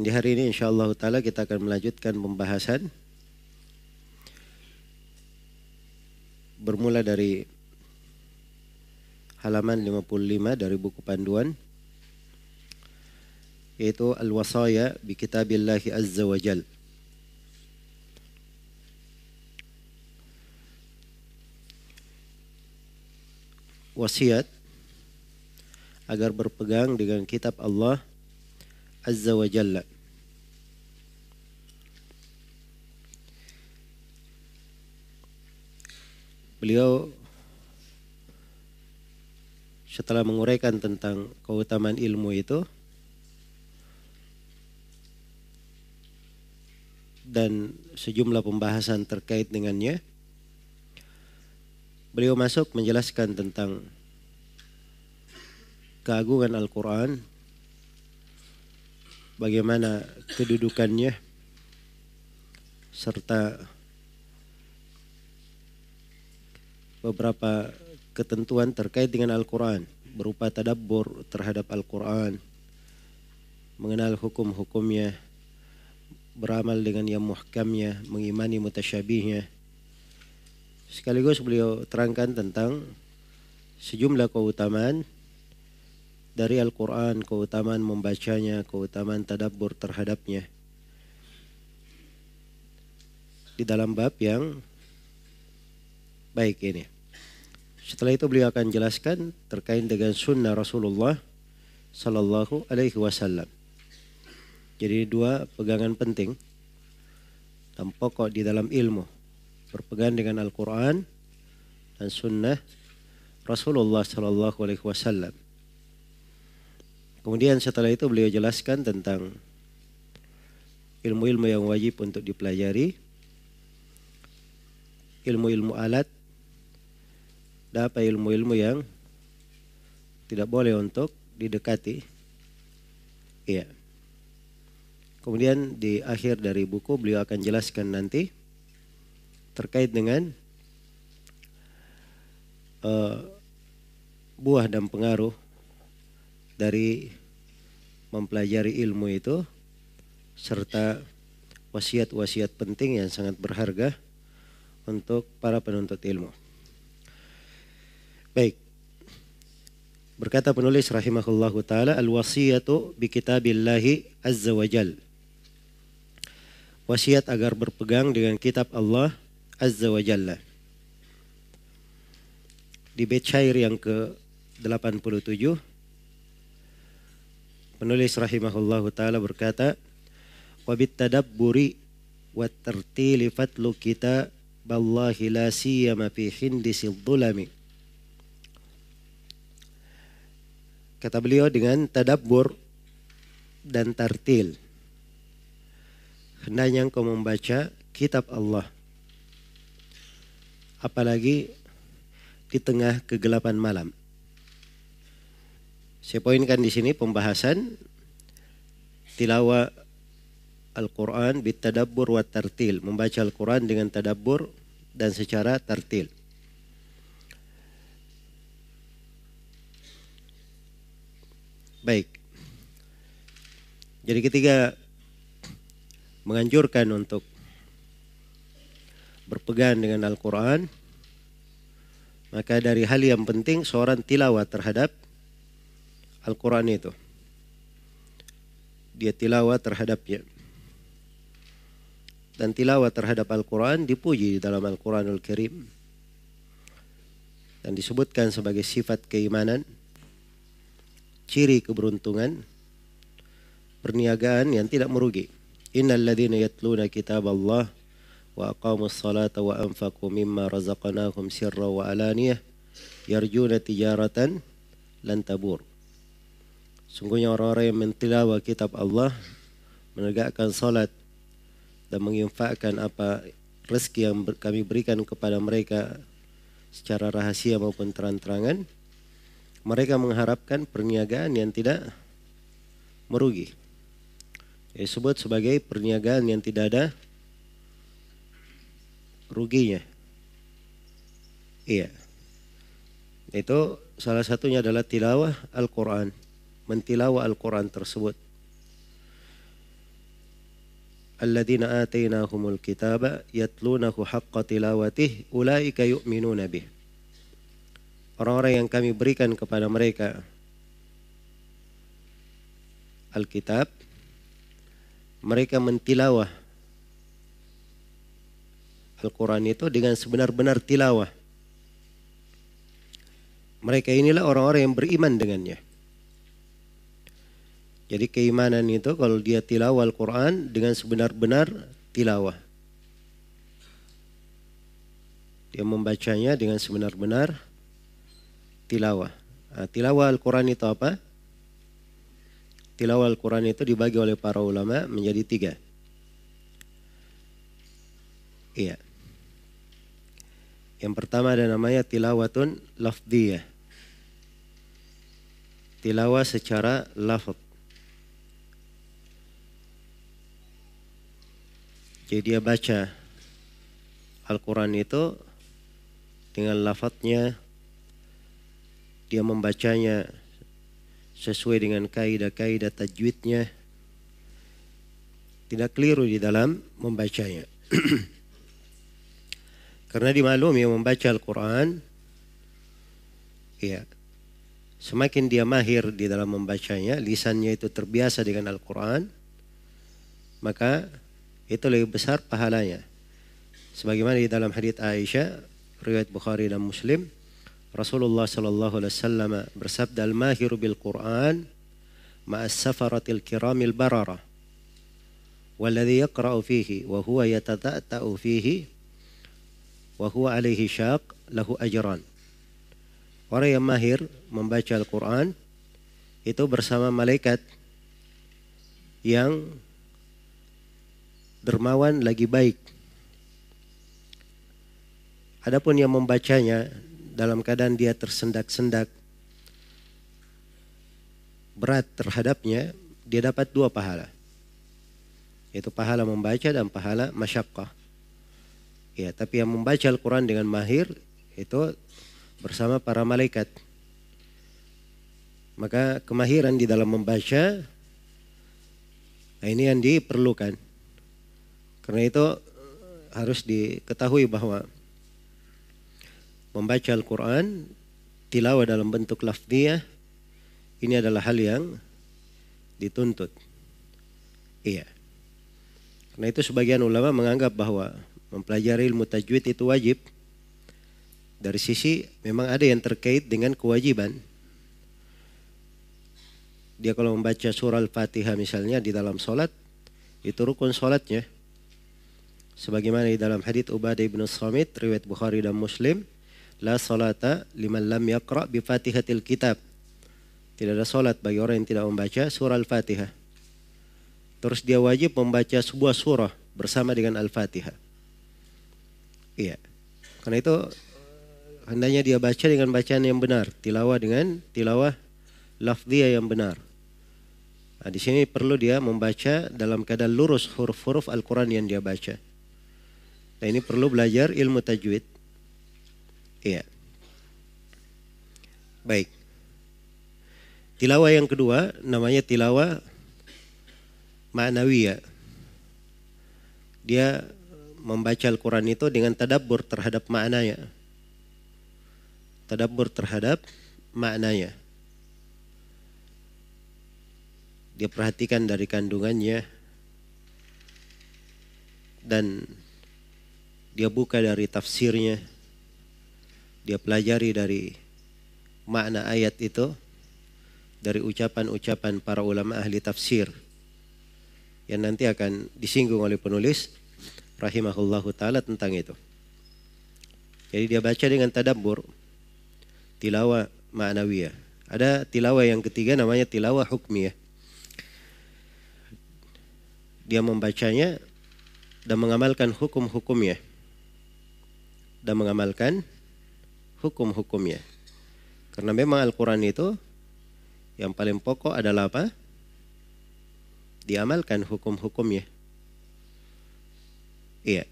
Dan di hari ini insya Allah Ta'ala kita akan melanjutkan pembahasan bermula dari halaman 55 dari buku panduan yaitu Al-Wasaya bi Kitabillahi Azza wa Jal. Wasiat agar berpegang dengan kitab Allah Azza wa Jalla. Beliau setelah menguraikan tentang keutamaan ilmu itu dan sejumlah pembahasan terkait dengannya beliau masuk menjelaskan tentang keagungan Al-Quran bagaimana kedudukannya serta beberapa ketentuan terkait dengan Al-Quran berupa tadabbur terhadap Al-Quran mengenal hukum-hukumnya beramal dengan yang muhkamnya mengimani mutasyabihnya. Sekaligus beliau terangkan tentang sejumlah keutamaan dari Al-Quran, keutamaan membacanya, keutamaan tadabbur terhadapnya. Di dalam bab yang baik ini. Setelah itu beliau akan jelaskan terkait dengan sunnah Rasulullah Sallallahu Alaihi Wasallam. Jadi dua pegangan penting dan pokok di dalam ilmu berpegang dengan Al-Quran dan sunnah Rasulullah Sallallahu Alaihi Wasallam. Kemudian setelah itu beliau jelaskan tentang ilmu-ilmu yang wajib untuk dipelajari, ilmu-ilmu alat, dan apa ilmu-ilmu yang tidak boleh untuk didekati. Iya. Kemudian di akhir dari buku beliau akan jelaskan nanti terkait dengan uh, buah dan pengaruh dari mempelajari ilmu itu serta wasiat-wasiat penting yang sangat berharga untuk para penuntut ilmu. Baik. Berkata penulis rahimahullahu taala al-wasiyatu bi kitabillahi azza wa jal. Wasiat agar berpegang dengan kitab Allah azza wa jalla. Di bait syair yang ke-87 Penulis rahimahullahu taala berkata, "Wa bitadabburi wa tartili fatlu kita ballahi la siyama fi hindisil dhulami." Kata beliau dengan tadabbur dan tartil. Hendaknya engkau membaca kitab Allah. Apalagi di tengah kegelapan malam. Saya poinkan di sini pembahasan tilawah Al-Quran bitadabbur wa tartil. Membaca Al-Quran dengan tadabbur dan secara tartil. Baik. Jadi ketika menganjurkan untuk berpegang dengan Al-Quran, maka dari hal yang penting seorang tilawah terhadap Al-Quran itu. Dia tilawah terhadapnya. Dan tilawah terhadap Al-Quran dipuji di dalam Al-Quranul Karim. Dan disebutkan sebagai sifat keimanan, ciri keberuntungan, perniagaan yang tidak merugi. Innal ladhina yatluna kitab Allah wa aqamus salata wa anfaqu mimma razaqnahum sirra wa alaniyah yarjuna tijaratan lan tabur. Sungguhnya orang-orang yang mentilawa kitab Allah menegakkan salat dan menginfakkan apa rezeki yang kami berikan kepada mereka secara rahasia maupun terang-terangan mereka mengharapkan perniagaan yang tidak merugi. Disebut sebagai perniagaan yang tidak ada ruginya. Iya. Itu salah satunya adalah tilawah Al-Quran mentilawah Al-Quran tersebut. alladzina atainahumul kitaba yatlunahu haqqa tilawatih ulaika yu'minuna bih. Orang-orang yang kami berikan kepada mereka Alkitab mereka mentilawah Al-Quran itu dengan sebenar-benar tilawah. Mereka inilah orang-orang yang beriman dengannya. Jadi keimanan itu kalau dia tilawah Al-Quran dengan sebenar-benar tilawah. Dia membacanya dengan sebenar-benar tilawah. Nah, tilawah Al-Quran itu apa? Tilawah Al-Quran itu dibagi oleh para ulama menjadi tiga. Iya. Yang pertama ada namanya tilawatun lafdiyah. Tilawah secara lafad. Jadi dia baca Al-Quran itu dengan lafadznya dia membacanya sesuai dengan kaidah-kaidah tajwidnya. Tidak keliru di dalam membacanya. Karena dimaklumi membaca Al-Quran ya semakin dia mahir di dalam membacanya lisannya itu terbiasa dengan Al-Quran maka itu lebih besar pahalanya. Sebagaimana di dalam hadits Aisyah, riwayat Bukhari dan Muslim, Rasulullah sallallahu alaihi wasallam bersabda al-mahiru bil Quran ma'as safaratil kiramil barara والذي يقرأ فيه وهو يتتأتأ فيه وهو عليه شاق له أجران Orang yang mahir membaca Al-Quran itu bersama malaikat yang dermawan lagi baik. Adapun yang membacanya dalam keadaan dia tersendak-sendak berat terhadapnya, dia dapat dua pahala. Yaitu pahala membaca dan pahala masyakkah. Ya, tapi yang membaca Al-Quran dengan mahir itu bersama para malaikat. Maka kemahiran di dalam membaca nah ini yang diperlukan. Karena itu harus diketahui bahwa membaca Al-Quran, tilawah dalam bentuk lafdiyah, ini adalah hal yang dituntut. Iya. Karena itu sebagian ulama menganggap bahwa mempelajari ilmu tajwid itu wajib. Dari sisi memang ada yang terkait dengan kewajiban. Dia kalau membaca surah Al-Fatihah misalnya di dalam sholat, itu rukun sholatnya sebagaimana di dalam hadits Ubadah bin Samit riwayat Bukhari dan Muslim la salata liman lam yaqra bi Fatihatil kitab. Tidak ada salat bagi orang yang tidak membaca surah Al-Fatihah. Terus dia wajib membaca sebuah surah bersama dengan Al-Fatihah. Iya. Karena itu hendaknya dia baca dengan bacaan yang benar tilawah dengan tilawah lafziyah yang benar. Nah, di sini perlu dia membaca dalam keadaan lurus huruf-huruf Al-Quran yang dia baca. Nah ini perlu belajar ilmu tajwid. Iya. Baik. Tilawah yang kedua namanya tilawah ma'nawiyah. Dia membaca Al-Quran itu dengan tadabbur terhadap maknanya. Tadabbur terhadap maknanya. Dia perhatikan dari kandungannya dan dia buka dari tafsirnya, dia pelajari dari makna ayat itu, dari ucapan-ucapan para ulama ahli tafsir yang nanti akan disinggung oleh penulis rahimahullahu taala tentang itu. Jadi dia baca dengan tadabbur tilawah ma'nawiyah. Ada tilawah yang ketiga namanya tilawah hukmiyah. Dia membacanya dan mengamalkan hukum-hukumnya dan mengamalkan hukum-hukumnya. Karena memang Al-Quran itu yang paling pokok adalah apa? Diamalkan hukum-hukumnya. Iya.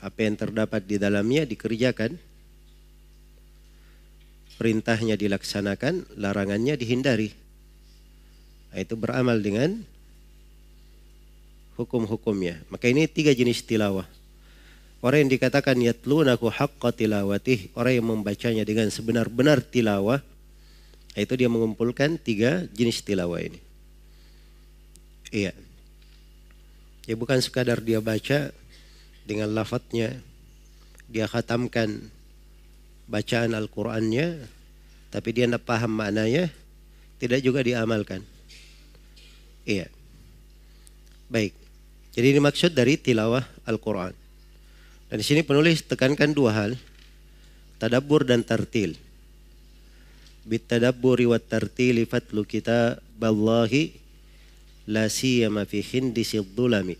Apa yang terdapat di dalamnya dikerjakan. Perintahnya dilaksanakan, larangannya dihindari. Nah, itu beramal dengan hukum-hukumnya. Maka ini tiga jenis tilawah. Orang yang dikatakan yatlunaku haqqa tilawatih, orang yang membacanya dengan sebenar-benar tilawah, itu dia mengumpulkan tiga jenis tilawah ini. Iya. Ya bukan sekadar dia baca dengan lafadznya, dia khatamkan bacaan Al-Qur'annya, tapi dia tidak paham maknanya, tidak juga diamalkan. Iya. Baik. Jadi ini maksud dari tilawah Al-Quran. Dan di sini penulis tekankan dua hal. Tadabbur dan tartil. Bitadabburi wa tartili fatlu kitaballahi la siyama fi dhulami.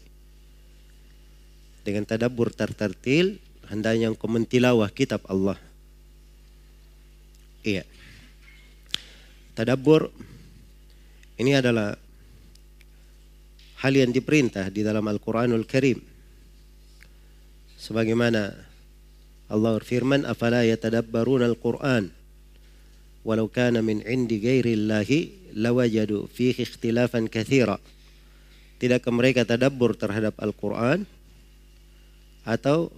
Dengan tadabbur tartil hendaknya engkau mentilawah kitab Allah. Iya. Tadabbur ini adalah hal yang diperintah di dalam Al-Quranul Karim. Sebagaimana Allah berfirman, "Afala yatadabbaruna al-Qur'an walau kana min 'indi ghairi Allahi lawajadu fihi ikhtilafan katsira." Tidakkah mereka tadabbur terhadap Al-Qur'an atau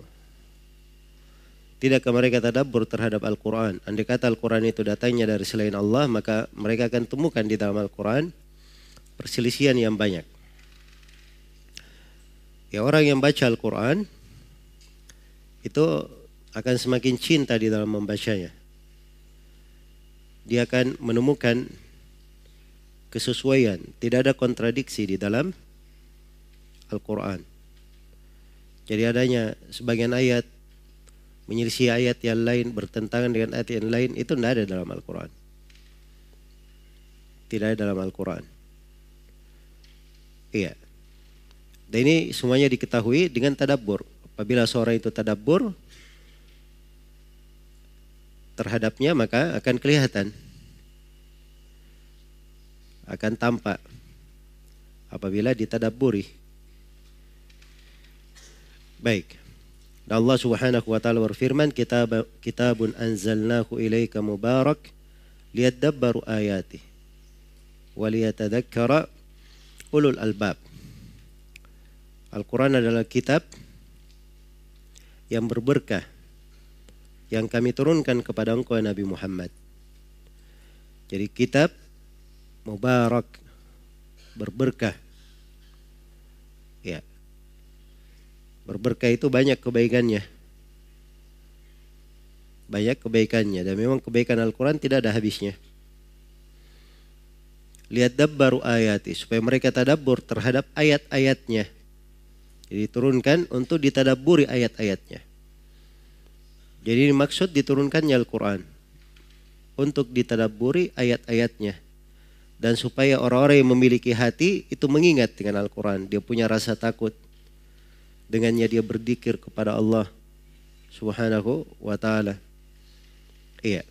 Tidakkah mereka tadabbur terhadap Al-Quran? Andai kata Al-Quran itu datangnya dari selain Allah, maka mereka akan temukan di dalam Al-Quran perselisihan yang banyak. Ya orang yang baca Al-Quran itu akan semakin cinta di dalam membacanya. Dia akan menemukan kesesuaian, tidak ada kontradiksi di dalam Al-Quran. Jadi adanya sebagian ayat menyelisih ayat yang lain bertentangan dengan ayat yang lain itu tidak ada dalam Al-Quran. Tidak ada dalam Al-Quran. Iya. Dan ini semuanya diketahui dengan tadabbur. Apabila seorang itu tadabbur terhadapnya maka akan kelihatan. Akan tampak apabila ditadabburi. Baik. Dan Allah Subhanahu wa taala berfirman, "Kitab kitabun anzalnahu ilaika mubarak liyadabbaru ayati wa ulul albab." Al-Quran adalah kitab yang berberkah yang kami turunkan kepada engkau Nabi Muhammad. Jadi kitab mubarak berberkah. Ya. Berberkah itu banyak kebaikannya. Banyak kebaikannya dan memang kebaikan Al-Quran tidak ada habisnya. Lihat dabbaru ayati supaya mereka tadabbur terhadap ayat-ayatnya diturunkan untuk ditadaburi ayat-ayatnya. Jadi maksud diturunkannya Al-Quran untuk ditadaburi ayat-ayatnya dan supaya orang-orang yang memiliki hati itu mengingat dengan Al-Quran. Dia punya rasa takut. Dengannya dia berdikir kepada Allah subhanahu wa ta'ala. Iya.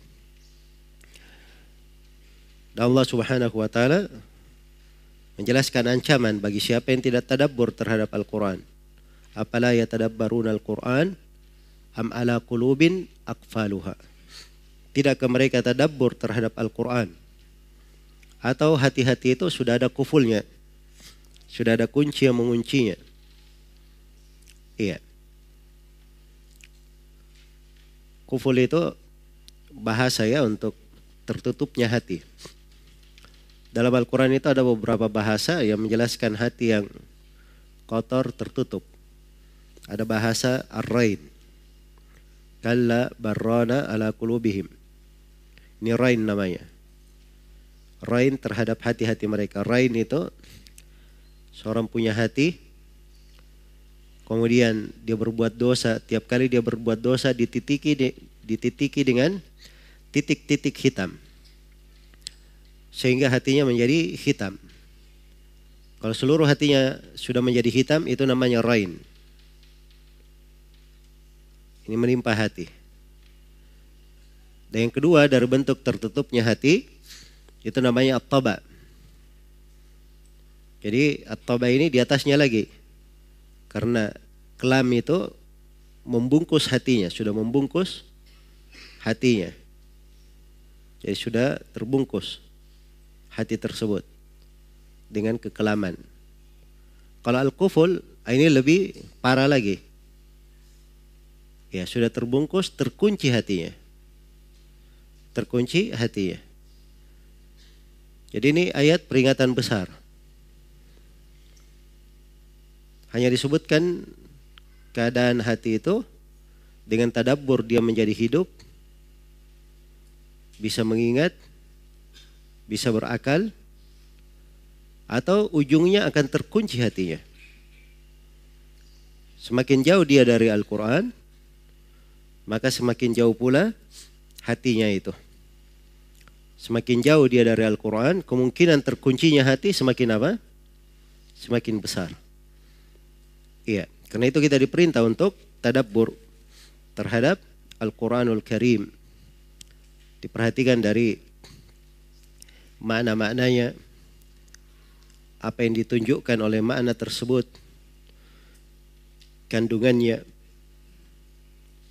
Dan Allah subhanahu wa ta'ala menjelaskan ancaman bagi siapa yang tidak tadabbur terhadap Al-Quran. Apala yatadabbaruna al-Quran am ala qulubin akfaluha. Tidakkah mereka tadabbur terhadap Al-Quran? Atau hati-hati itu sudah ada kufulnya. Sudah ada kunci yang menguncinya. Iya. Kuful itu bahasa ya untuk tertutupnya hati. Dalam Al-Quran itu ada beberapa bahasa yang menjelaskan hati yang kotor tertutup. Ada bahasa ar-rain. Kalla barrana ala kulubihim. Ini rain namanya. Rain terhadap hati-hati mereka. Rain itu seorang punya hati, kemudian dia berbuat dosa. Tiap kali dia berbuat dosa dititiki dititiki dengan titik-titik hitam. Sehingga hatinya menjadi hitam. Kalau seluruh hatinya sudah menjadi hitam itu namanya rain. Ini menimpa hati. Dan yang kedua dari bentuk tertutupnya hati itu namanya at-taba. Jadi at-taba ini di atasnya lagi. Karena kelam itu membungkus hatinya, sudah membungkus hatinya. Jadi sudah terbungkus hati tersebut dengan kekelaman. Kalau al-kuful ini lebih parah lagi. Ya, sudah terbungkus, terkunci hatinya. Terkunci hatinya. Jadi ini ayat peringatan besar. Hanya disebutkan keadaan hati itu dengan tadabbur dia menjadi hidup, bisa mengingat, bisa berakal, atau ujungnya akan terkunci hatinya. Semakin jauh dia dari Al-Quran, maka semakin jauh pula hatinya itu. Semakin jauh dia dari Al-Quran, kemungkinan terkuncinya hati semakin apa? Semakin besar. Iya, karena itu kita diperintah untuk tadabbur terhadap Al-Quranul Karim. Diperhatikan dari makna-maknanya, apa yang ditunjukkan oleh makna tersebut kandungannya.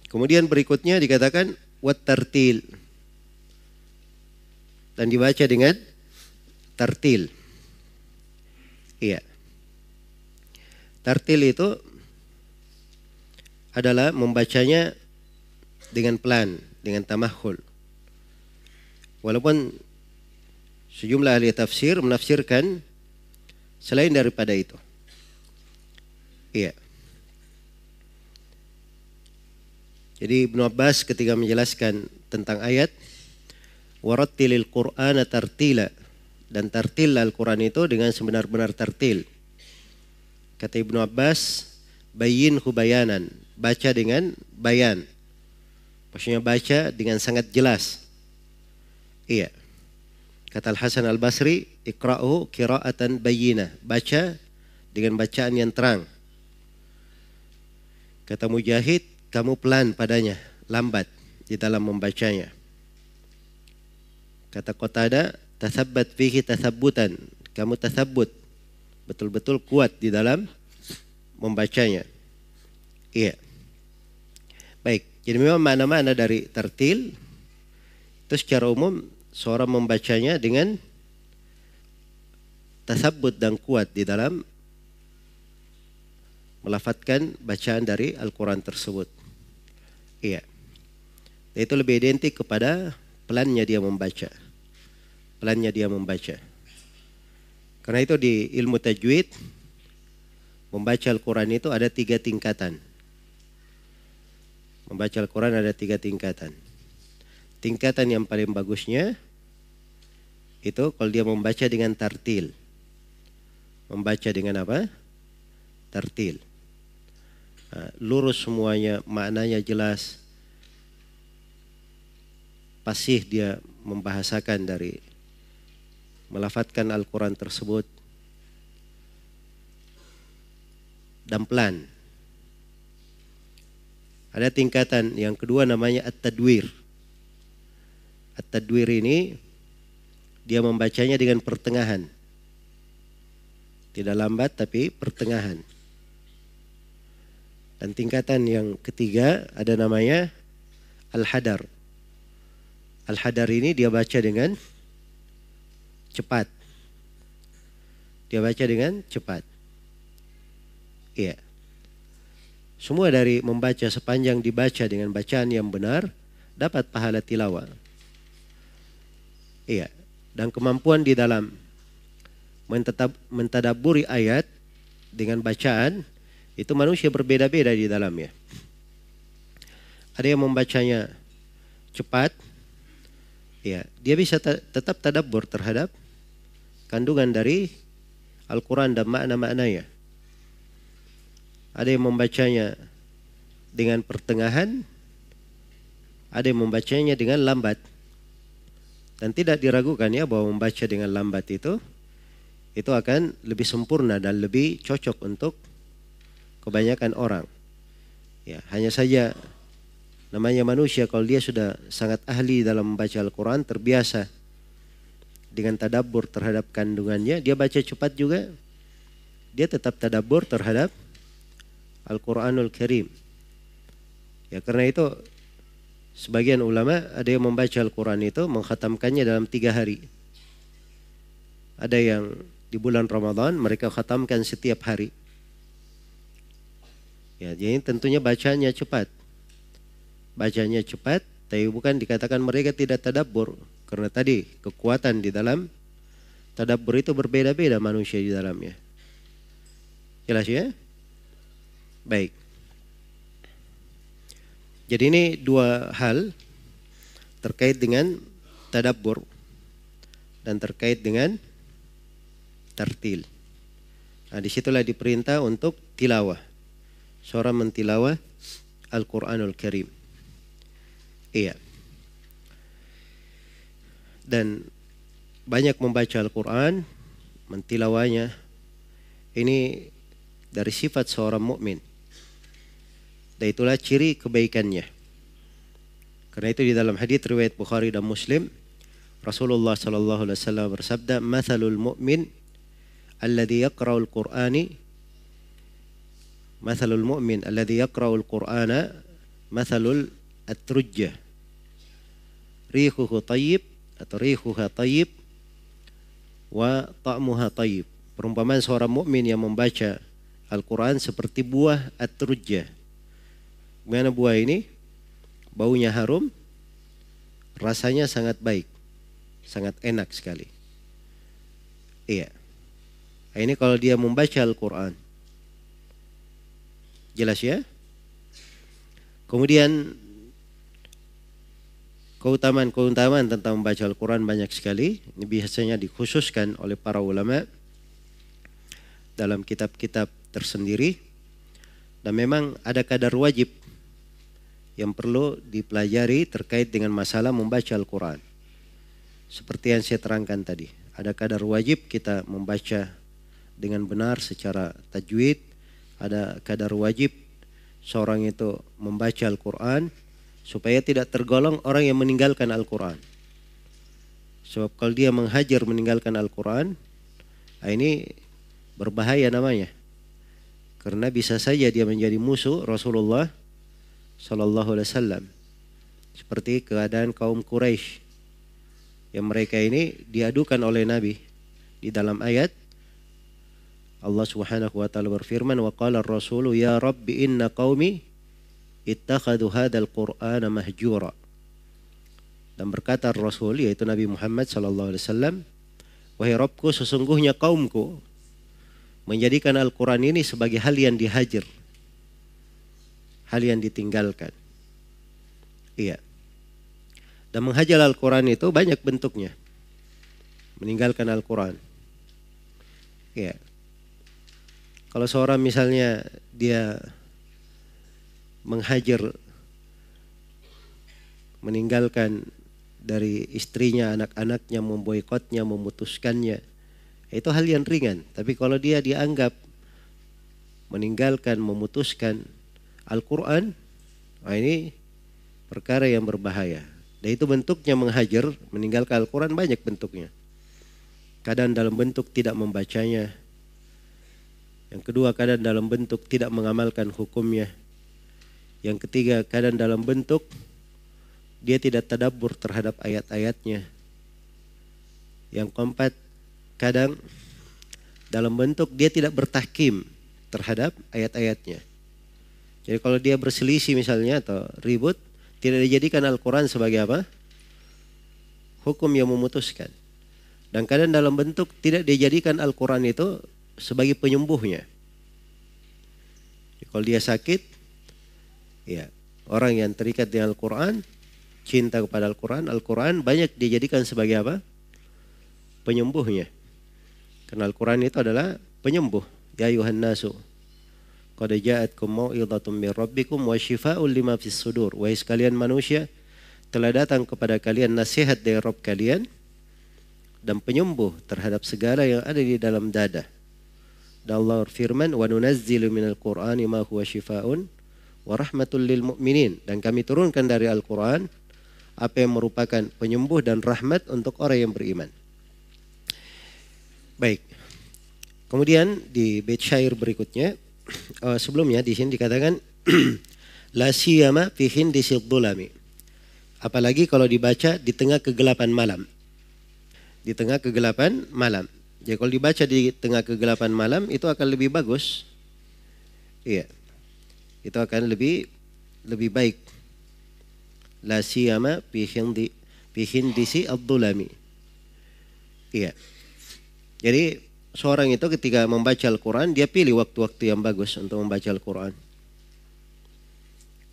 Kemudian berikutnya dikatakan wat tartil dan dibaca dengan tartil. Iya. Tartil itu adalah membacanya dengan pelan dengan tamahul walaupun sejumlah ahli tafsir menafsirkan Selain daripada itu. Iya. Jadi Ibnu Abbas ketika menjelaskan tentang ayat warattilil Qur'ana tartila dan tartil Al-Quran itu dengan sebenar-benar tartil. Kata Ibnu Abbas, bayin hubayanan, baca dengan bayan. Maksudnya baca dengan sangat jelas. Iya. Kata Al-Hasan Al-Basri, ikra'u kira'atan bayyina. Baca dengan bacaan yang terang. Kata Mujahid, kamu pelan padanya, lambat di dalam membacanya. Kata Qatada, tasabbat fihi tasabbutan. Kamu tasabbut, betul-betul kuat di dalam membacanya. Iya. Baik, jadi memang mana-mana dari tertil itu secara umum seorang membacanya dengan tasabut dan kuat di dalam melafatkan bacaan dari Al-Quran tersebut. Iya. Itu lebih identik kepada pelannya dia membaca. Pelannya dia membaca. Karena itu di ilmu tajwid, membaca Al-Quran itu ada tiga tingkatan. Membaca Al-Quran ada tiga tingkatan. Tingkatan yang paling bagusnya itu kalau dia membaca dengan tartil. Membaca dengan apa? Tartil. Lurus semuanya, maknanya jelas. Pasih dia membahasakan dari melafatkan Al-Quran tersebut. Dan pelan. Ada tingkatan yang kedua namanya At-Tadwir At-Tadwir ini dia membacanya dengan pertengahan. Tidak lambat tapi pertengahan. Dan tingkatan yang ketiga ada namanya Al-Hadar. Al-Hadar ini dia baca dengan cepat. Dia baca dengan cepat. Iya. Semua dari membaca sepanjang dibaca dengan bacaan yang benar dapat pahala tilawah. Iya. Dan kemampuan di dalam mentadaburi ayat dengan bacaan itu manusia berbeda-beda di dalamnya. Ada yang membacanya cepat, ya dia bisa tetap tadabur terhadap kandungan dari Al-Quran dan makna-maknanya. Ada yang membacanya dengan pertengahan, ada yang membacanya dengan lambat. Dan tidak diragukan ya bahwa membaca dengan lambat itu itu akan lebih sempurna dan lebih cocok untuk kebanyakan orang. Ya, hanya saja namanya manusia kalau dia sudah sangat ahli dalam membaca Al-Qur'an, terbiasa dengan tadabbur terhadap kandungannya, dia baca cepat juga dia tetap tadabbur terhadap Al-Qur'anul Karim. Ya karena itu Sebagian ulama ada yang membaca Al-Quran itu menghatamkannya dalam tiga hari. Ada yang di bulan Ramadan mereka khatamkan setiap hari. Ya, jadi tentunya bacanya cepat. Bacanya cepat, tapi bukan dikatakan mereka tidak tadabbur. Karena tadi kekuatan di dalam tadabbur itu berbeda-beda manusia di dalamnya. Jelas ya? Baik. Jadi ini dua hal terkait dengan tadabbur dan terkait dengan tartil. Nah, di situlah diperintah untuk tilawah. Seorang mentilawah Al-Quranul Karim. Iya. Dan banyak membaca Al-Quran, mentilawanya. Ini dari sifat seorang mukmin. Dan itulah ciri kebaikannya. Karena itu di dalam hadis riwayat Bukhari dan Muslim, Rasulullah sallallahu alaihi wasallam bersabda, "Matsalul mu'min alladhi yaqra'ul qur'ani mathalul mu'min alladhi yaqra'ul qur'ana mathalul at-trujjah rihuhu tayyib atau rihuha tayyib wa ta'muha tayyib. Perumpamaan seorang mukmin yang membaca Al-Quran seperti buah at-trujjah Bagaimana buah ini? Baunya harum, rasanya sangat baik, sangat enak sekali. Iya. Ini kalau dia membaca Al-Quran. Jelas ya? Kemudian keutamaan-keutamaan tentang membaca Al-Quran banyak sekali. Ini biasanya dikhususkan oleh para ulama dalam kitab-kitab tersendiri. Dan memang ada kadar wajib yang perlu dipelajari terkait dengan masalah membaca Al-Quran. Seperti yang saya terangkan tadi. Ada kadar wajib kita membaca dengan benar secara tajwid, ada kadar wajib seorang itu membaca Al-Quran supaya tidak tergolong orang yang meninggalkan Al-Quran. Sebab kalau dia menghajar meninggalkan Al-Quran, ah, ini berbahaya namanya. Karena bisa saja dia menjadi musuh Rasulullah Sallallahu Alaihi Wasallam. Seperti keadaan kaum Quraisy yang mereka ini diadukan oleh Nabi di dalam ayat Allah Subhanahu wa taala berfirman wa qala ar-rasulu ya rabbi inna qaumi ittakhadhu hadzal mahjura. Dan berkata Rasul yaitu Nabi Muhammad sallallahu alaihi wasallam wahai Rabbku sesungguhnya kaumku menjadikan Al-Qur'an ini sebagai hal yang dihajar. Hal yang ditinggalkan. Iya. Dan menghajar Al-Quran itu banyak bentuknya. Meninggalkan Al-Quran. Iya. Kalau seorang misalnya dia menghajar meninggalkan dari istrinya, anak-anaknya, memboikotnya, memutuskannya. Itu hal yang ringan. Tapi kalau dia dianggap meninggalkan, memutuskan Al-Quran, nah ini perkara yang berbahaya. Dan itu bentuknya menghajar, meninggalkan Al-Quran banyak bentuknya. Kadang dalam bentuk tidak membacanya, yang kedua kadang dalam bentuk tidak mengamalkan hukumnya. Yang ketiga kadang dalam bentuk dia tidak tadabur terhadap ayat-ayatnya. Yang keempat kadang dalam bentuk dia tidak bertahkim terhadap ayat-ayatnya. Jadi kalau dia berselisih misalnya atau ribut, tidak dijadikan Al-Quran sebagai apa? Hukum yang memutuskan. Dan kadang dalam bentuk tidak dijadikan Al-Quran itu sebagai penyembuhnya. Kalau dia sakit, ya orang yang terikat dengan Al-Quran, cinta kepada Al-Quran, Al-Quran banyak dijadikan sebagai apa? Penyembuhnya. Karena Al-Quran itu adalah penyembuh. Ya ayuhan nasu. Qad ja'atkum mau'idhatum min rabbikum wa shifa'un lima fis sudur. Wahai sekalian manusia, telah datang kepada kalian nasihat dari Rabb kalian dan penyembuh terhadap segala yang ada di dalam dada. Dan Allah firman, "Wa nunazzilu minal Qur'ani ma huwa syifaa'un wa rahmatul lil mu'minin." Dan kami turunkan dari Al-Qur'an apa yang merupakan penyembuh dan rahmat untuk orang yang beriman. Baik. Kemudian di bait syair berikutnya uh, sebelumnya di sini dikatakan la siyama fi hindi Apalagi kalau dibaca di tengah kegelapan malam. Di tengah kegelapan malam. Jadi kalau dibaca di tengah kegelapan malam itu akan lebih bagus. Iya. Itu akan lebih lebih baik. La siyama fi hindi. Iya. Jadi seorang itu ketika membaca Al-Quran dia pilih waktu-waktu yang bagus untuk membaca Al-Quran.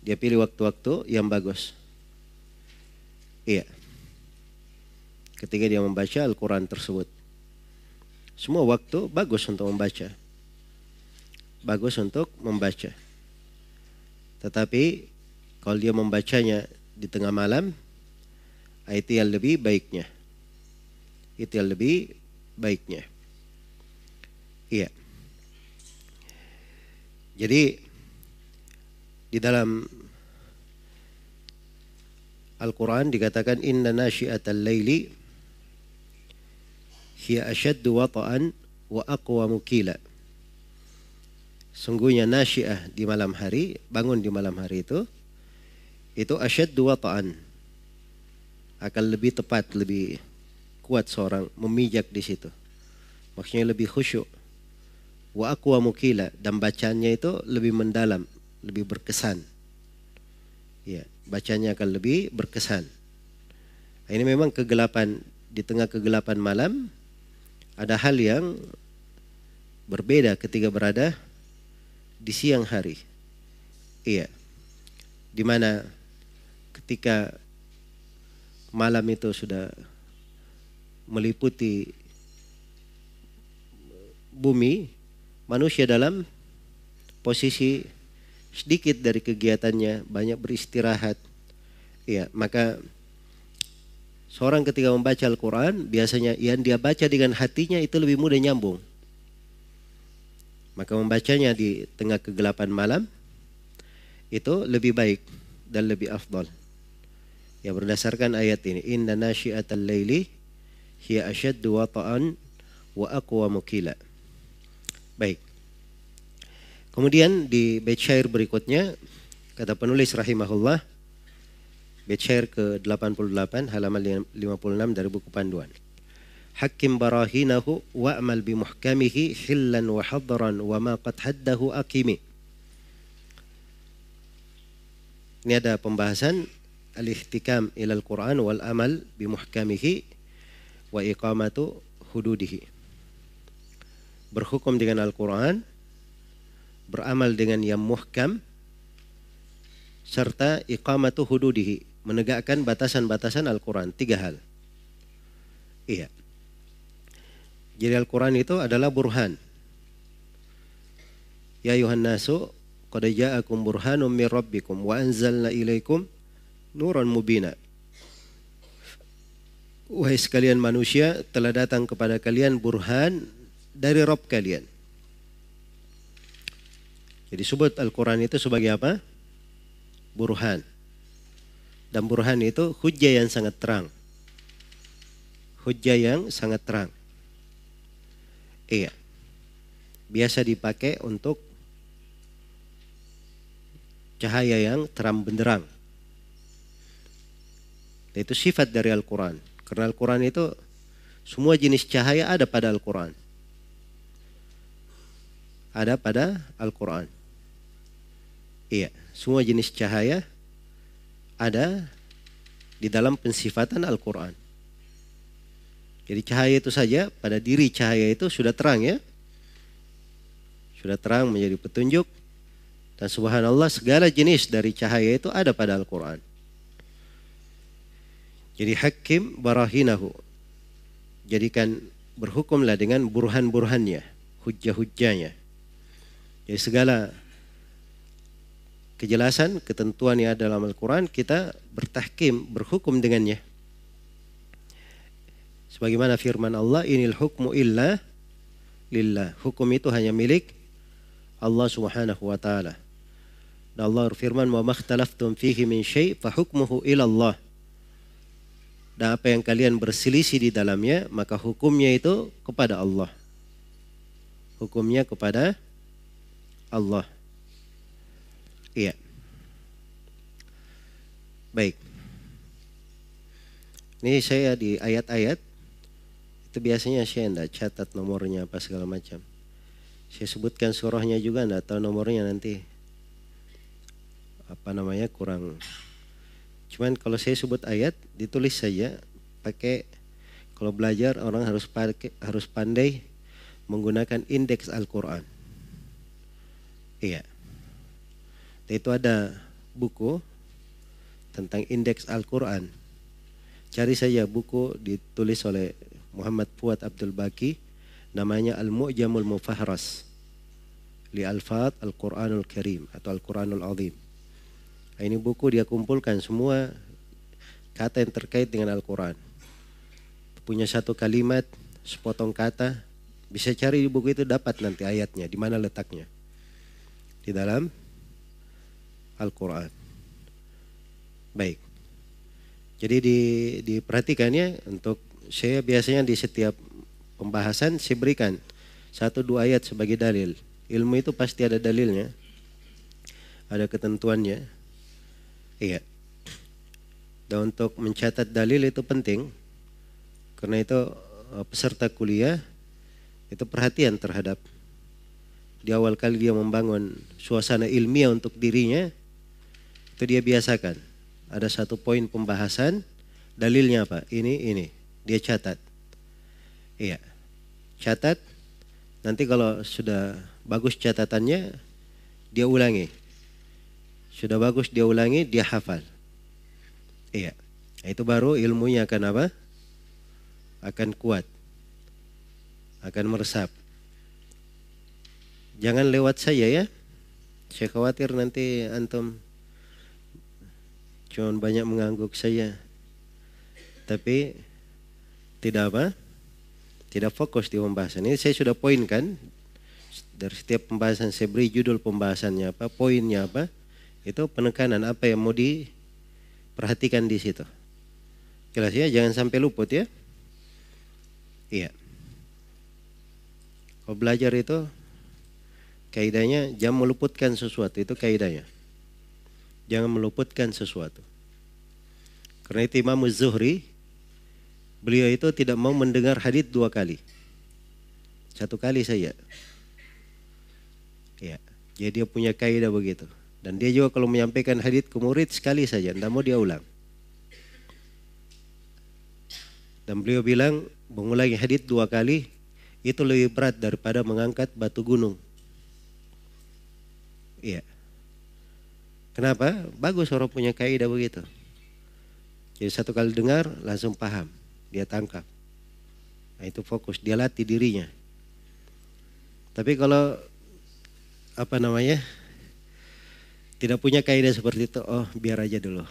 Dia pilih waktu-waktu yang bagus. Iya. Ketika dia membaca Al-Quran tersebut. Semua waktu bagus untuk membaca. Bagus untuk membaca. Tetapi kalau dia membacanya di tengah malam, itu yang lebih baiknya. Itu yang lebih baiknya. Iya. Jadi di dalam Al-Quran dikatakan inna nasyiatal laili hiya ashaddu wata'an wa aqwa mukila. Sungguhnya nasyiah di malam hari, bangun di malam hari itu, itu asyaddu wata'an. Akan lebih tepat, lebih kuat seorang memijak di situ. Maksudnya lebih khusyuk. Wa aqwa mukila. Dan bacanya itu lebih mendalam, lebih berkesan. Ya, bacanya akan lebih berkesan. Ini memang kegelapan di tengah kegelapan malam ada hal yang berbeda ketika berada di siang hari. Iya. Di mana ketika malam itu sudah meliputi bumi, manusia dalam posisi sedikit dari kegiatannya, banyak beristirahat. Iya, maka Seorang ketika membaca Al-Quran, biasanya yang dia baca dengan hatinya itu lebih mudah nyambung. Maka membacanya di tengah kegelapan malam, itu lebih baik dan lebih afdal. Ya berdasarkan ayat ini, Inna nasyiatal layli hiya asyaddu wata'an wa aqwa mukila. Baik. Kemudian di bait syair berikutnya, kata penulis rahimahullah, bait syair ke-88 halaman 56 dari buku panduan. Hakim barahinahu wa'mal bimuhkamihi hillan wa hadran wa ma qad haddahu akimi. Ini ada pembahasan al-ihtikam ilal Quran wal amal bimuhkamihi wa iqamatu hududihi. Berhukum dengan Al-Quran, beramal dengan yang muhkam, serta iqamatu hududihi, menegakkan batasan-batasan Al-Quran. Tiga hal. Iya. Jadi Al-Quran itu adalah burhan. Ya ayuhan nasu, qad ja'akum burhanum min rabbikum wa anzalna ilaikum nuran mubina. Wahai sekalian manusia, telah datang kepada kalian burhan dari Rob kalian. Jadi sebut Al-Quran itu sebagai apa? Burhan. Dan burhan itu hujah yang sangat terang. Hujah yang sangat terang. Iya. Biasa dipakai untuk cahaya yang terang benderang. Itu sifat dari Al-Quran. Karena Al-Quran itu semua jenis cahaya ada pada Al-Quran. Ada pada Al-Quran. Iya, semua jenis cahaya ada di dalam pensifatan Al-Quran. Jadi cahaya itu saja pada diri cahaya itu sudah terang ya. Sudah terang menjadi petunjuk. Dan subhanallah segala jenis dari cahaya itu ada pada Al-Quran. Jadi hakim barahinahu. Jadikan berhukumlah dengan burhan-burhannya. Hujjah-hujjahnya. Jadi segala kejelasan ketentuan yang ada dalam Al-Quran kita bertahkim berhukum dengannya. Sebagaimana firman Allah inil hukmu illa lillah. Hukum itu hanya milik Allah subhanahu wa ta'ala. Dan Allah berfirman wa makhtalaftum fihi min syai' fa hukmuhu ila Allah. Dan apa yang kalian berselisih di dalamnya maka hukumnya itu kepada Allah. Hukumnya kepada Allah Iya. Baik. Ini saya di ayat-ayat Itu biasanya saya tidak catat nomornya apa segala macam. Saya sebutkan surahnya juga tidak tahu nomornya nanti. Apa namanya kurang. Cuman kalau saya sebut ayat ditulis saja pakai kalau belajar orang harus pakai harus pandai menggunakan indeks Al-Qur'an. Iya. Itu ada buku tentang indeks Al-Quran. Cari saja buku ditulis oleh Muhammad Fuad Abdul Baki namanya Al-Mu'jamul Mufahras li Alfat Al-Quranul Karim atau Al-Quranul Azim. Nah, ini buku dia kumpulkan semua kata yang terkait dengan Al-Quran. Punya satu kalimat, sepotong kata, bisa cari di buku itu dapat nanti ayatnya, di mana letaknya. Di dalam Al-Quran. Baik. Jadi di, diperhatikannya untuk saya biasanya di setiap pembahasan saya berikan satu dua ayat sebagai dalil. Ilmu itu pasti ada dalilnya. Ada ketentuannya. Iya. Dan untuk mencatat dalil itu penting. Karena itu eh, peserta kuliah itu perhatian terhadap di awal kali dia membangun suasana ilmiah untuk dirinya itu dia biasakan. Ada satu poin pembahasan, dalilnya apa? Ini, ini. Dia catat. Iya. Catat. Nanti kalau sudah bagus catatannya, dia ulangi. Sudah bagus dia ulangi, dia hafal. Iya. Itu baru ilmunya akan apa? Akan kuat. Akan meresap. Jangan lewat saya ya. Saya khawatir nanti antum Cuma banyak mengangguk saya. Tapi tidak apa? Tidak fokus di pembahasan. Ini saya sudah poinkan. Dari setiap pembahasan saya beri judul pembahasannya apa, poinnya apa. Itu penekanan apa yang mau diperhatikan di situ. Jelas ya, jangan sampai luput ya. Iya. Kalau belajar itu kaidahnya jangan meluputkan sesuatu itu kaidahnya. Jangan meluputkan sesuatu. Karena itu Imam Zuhri, beliau itu tidak mau mendengar hadith dua kali. Satu kali saja. Ya, jadi dia punya kaidah begitu. Dan dia juga kalau menyampaikan hadith ke murid sekali saja, tidak mau dia ulang. Dan beliau bilang mengulangi hadith dua kali itu lebih berat daripada mengangkat batu gunung. Iya. Kenapa? Bagus orang punya kaidah begitu. Jadi satu kali dengar langsung paham, dia tangkap. Nah itu fokus, dia latih dirinya. Tapi kalau apa namanya tidak punya kaidah seperti itu, oh biar aja dulu.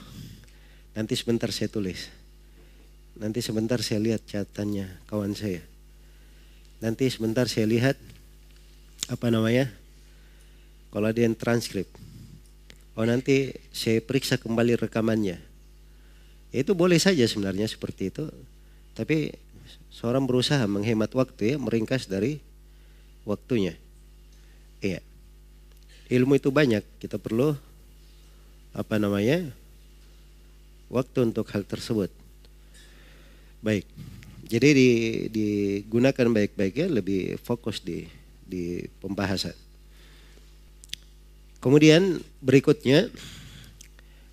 Nanti sebentar saya tulis. Nanti sebentar saya lihat catatannya kawan saya. Nanti sebentar saya lihat apa namanya kalau ada yang transkrip. Oh nanti saya periksa kembali rekamannya itu boleh saja sebenarnya seperti itu. Tapi seorang berusaha menghemat waktu ya, meringkas dari waktunya. Iya. Ilmu itu banyak, kita perlu apa namanya? waktu untuk hal tersebut. Baik. Jadi di, digunakan baik-baik ya, lebih fokus di di pembahasan. Kemudian berikutnya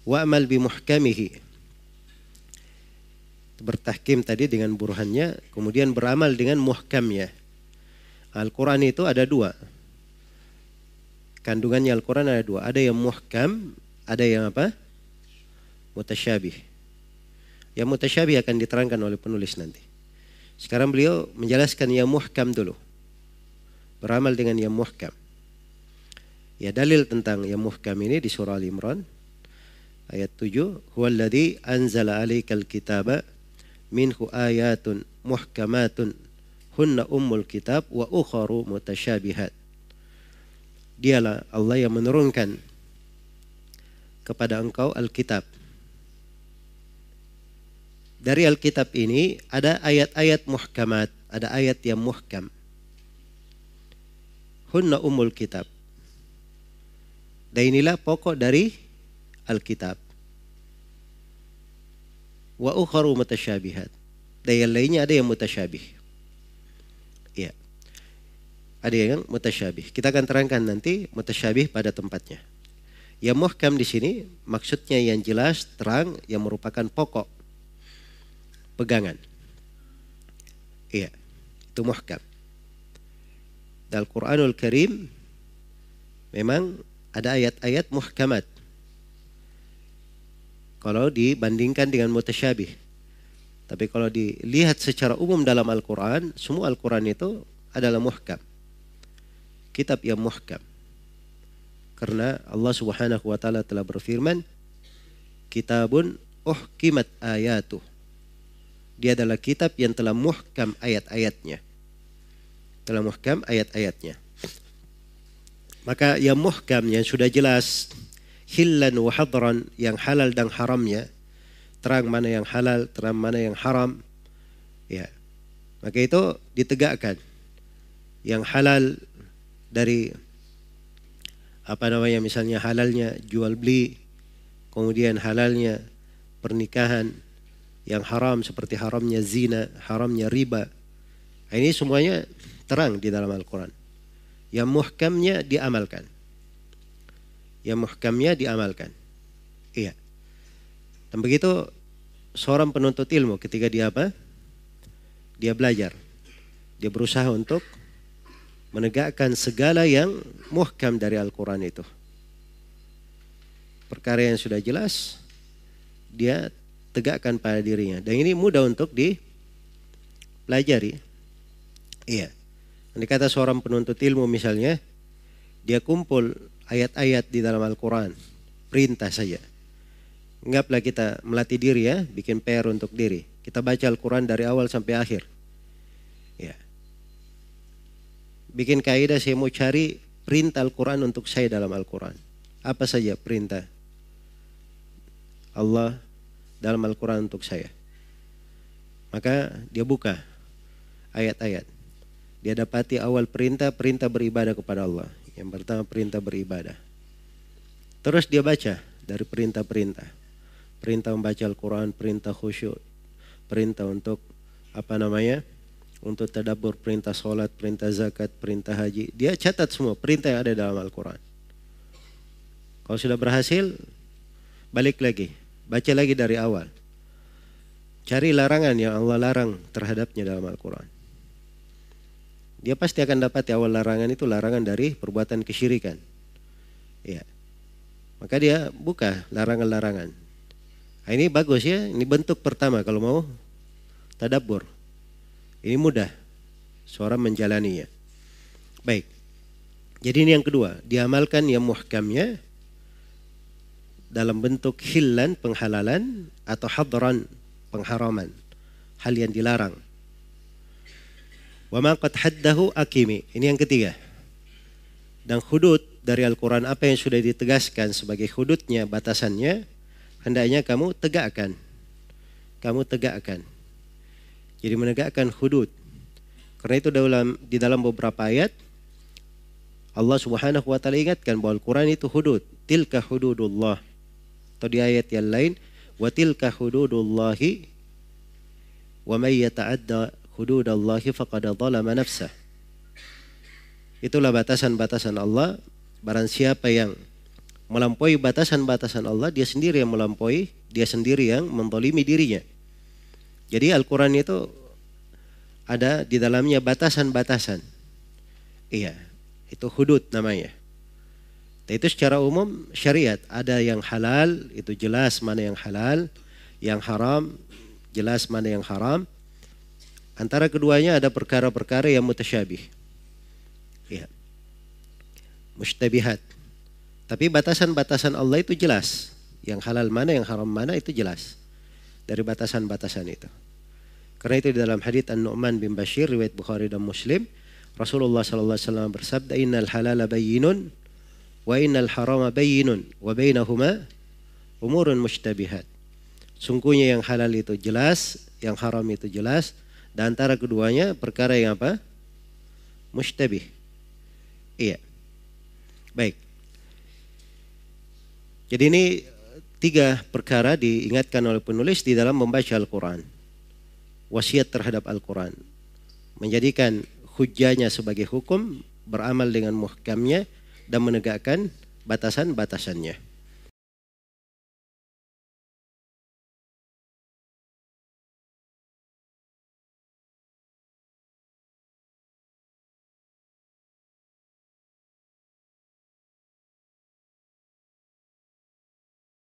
wa'mal bi muhkamihi bertahkim tadi dengan burhannya, kemudian beramal dengan muhkamnya. Al-Quran itu ada dua. Kandungannya Al-Quran ada dua. Ada yang muhkam, ada yang apa? Mutasyabih. Yang mutasyabih akan diterangkan oleh penulis nanti. Sekarang beliau menjelaskan yang muhkam dulu. Beramal dengan yang muhkam. Ya dalil tentang yang muhkam ini di surah Al-Imran ayat 7 huwallazi anzala 'alaikal kitaba minhu ayatun muhkamatun hunna ummul kitab wa ukharu mutasyabihat. Dialah Allah yang menurunkan kepada engkau Alkitab. Dari Alkitab ini ada ayat-ayat muhkamat, ada ayat yang muhkam. Hunna ummul kitab. Dan inilah pokok dari Alkitab wa ukharu mutasyabihat. Dan yang lainnya ada yang mutasyabih. Iya. Ada yang mutasyabih. Kita akan terangkan nanti mutasyabih pada tempatnya. Yang muhkam di sini maksudnya yang jelas, terang, yang merupakan pokok pegangan. Iya, itu muhkam. Dalam Quranul Karim memang ada ayat-ayat muhkamat. Kalau dibandingkan dengan mutasyabih. Tapi kalau dilihat secara umum dalam Al-Quran, semua Al-Quran itu adalah muhkam. Kitab yang muhkam. Karena Allah subhanahu wa ta'ala telah berfirman, Kitabun uhkimat ayatuh. Dia adalah kitab yang telah muhkam ayat-ayatnya. Telah muhkam ayat-ayatnya. Maka yang muhkam yang sudah jelas hillan wa hadran yang halal dan haramnya terang mana yang halal, terang mana yang haram. Ya. Maka itu ditegakkan. Yang halal dari apa namanya misalnya halalnya jual beli, kemudian halalnya pernikahan, yang haram seperti haramnya zina, haramnya riba. Nah, ini semuanya terang di dalam Al-Quran. Yang muhkamnya diamalkan. Yang muhkamnya diamalkan. Iya. Dan begitu seorang penuntut ilmu ketika dia apa? Dia belajar. Dia berusaha untuk menegakkan segala yang muhkam dari Al-Quran itu. Perkara yang sudah jelas, dia tegakkan pada dirinya. Dan ini mudah untuk dipelajari. Iya. Ini kata seorang penuntut ilmu misalnya, dia kumpul ayat-ayat di dalam Al-Quran. Perintah saja Anggaplah kita melatih diri ya, bikin PR untuk diri. Kita baca Al-Quran dari awal sampai akhir. Ya. Bikin kaidah saya mau cari perintah Al-Quran untuk saya dalam Al-Quran. Apa saja perintah Allah dalam Al-Quran untuk saya. Maka dia buka ayat-ayat. Dia dapati awal perintah, perintah beribadah kepada Allah. Yang pertama perintah beribadah. Terus dia baca dari perintah-perintah perintah membaca Al-Quran, perintah khusyuk, perintah untuk apa namanya, untuk tadabur, perintah sholat, perintah zakat, perintah haji. Dia catat semua perintah yang ada dalam Al-Quran. Kalau sudah berhasil, balik lagi, baca lagi dari awal. Cari larangan yang Allah larang terhadapnya dalam Al-Quran. Dia pasti akan dapat awal larangan itu larangan dari perbuatan kesyirikan. Ya. Maka dia buka larangan-larangan. Nah, ini bagus ya, ini bentuk pertama kalau mau tadabur. Ini mudah seorang menjalaninya. Baik. Jadi ini yang kedua, diamalkan yang muhkamnya dalam bentuk hilan penghalalan atau hadran pengharaman. Hal yang dilarang. Wa ma qad haddahu akimi. Ini yang ketiga. Dan hudud dari Al-Quran apa yang sudah ditegaskan sebagai hududnya, batasannya, hendaknya kamu tegakkan. Kamu tegakkan. Jadi menegakkan hudud. Karena itu dalam di dalam beberapa ayat Allah Subhanahu wa taala ingatkan bahwa Al-Qur'an itu hudud. Tilka hududullah. Atau di ayat yang lain, wa tilka hududullahi wa may yata'adda hududallahi faqad zalama nafsah. Itulah batasan-batasan Allah. Barang siapa yang melampaui batasan-batasan Allah, dia sendiri yang melampaui, dia sendiri yang mendolimi dirinya. Jadi Al-Quran itu ada di dalamnya batasan-batasan. Iya, itu hudud namanya. Dan itu secara umum syariat ada yang halal itu jelas mana yang halal, yang haram jelas mana yang haram. Antara keduanya ada perkara-perkara yang mutasyabih. Iya. Mustabihat. Tapi batasan-batasan Allah itu jelas. Yang halal mana, yang haram mana itu jelas. Dari batasan-batasan itu. Karena itu di dalam hadits An-Nu'man bin Bashir riwayat Bukhari dan Muslim, Rasulullah sallallahu alaihi wasallam bersabda, "Innal halala bayyinun wa innal harama bayyinun wa bainahuma umurun mushtabihat." Sungguhnya yang halal itu jelas, yang haram itu jelas, dan antara keduanya perkara yang apa? Mushtabih. Iya. Baik. Jadi ini tiga perkara diingatkan oleh penulis di dalam membaca Al-Quran. Wasiat terhadap Al-Quran. Menjadikan hujahnya sebagai hukum, beramal dengan muhkamnya dan menegakkan batasan-batasannya.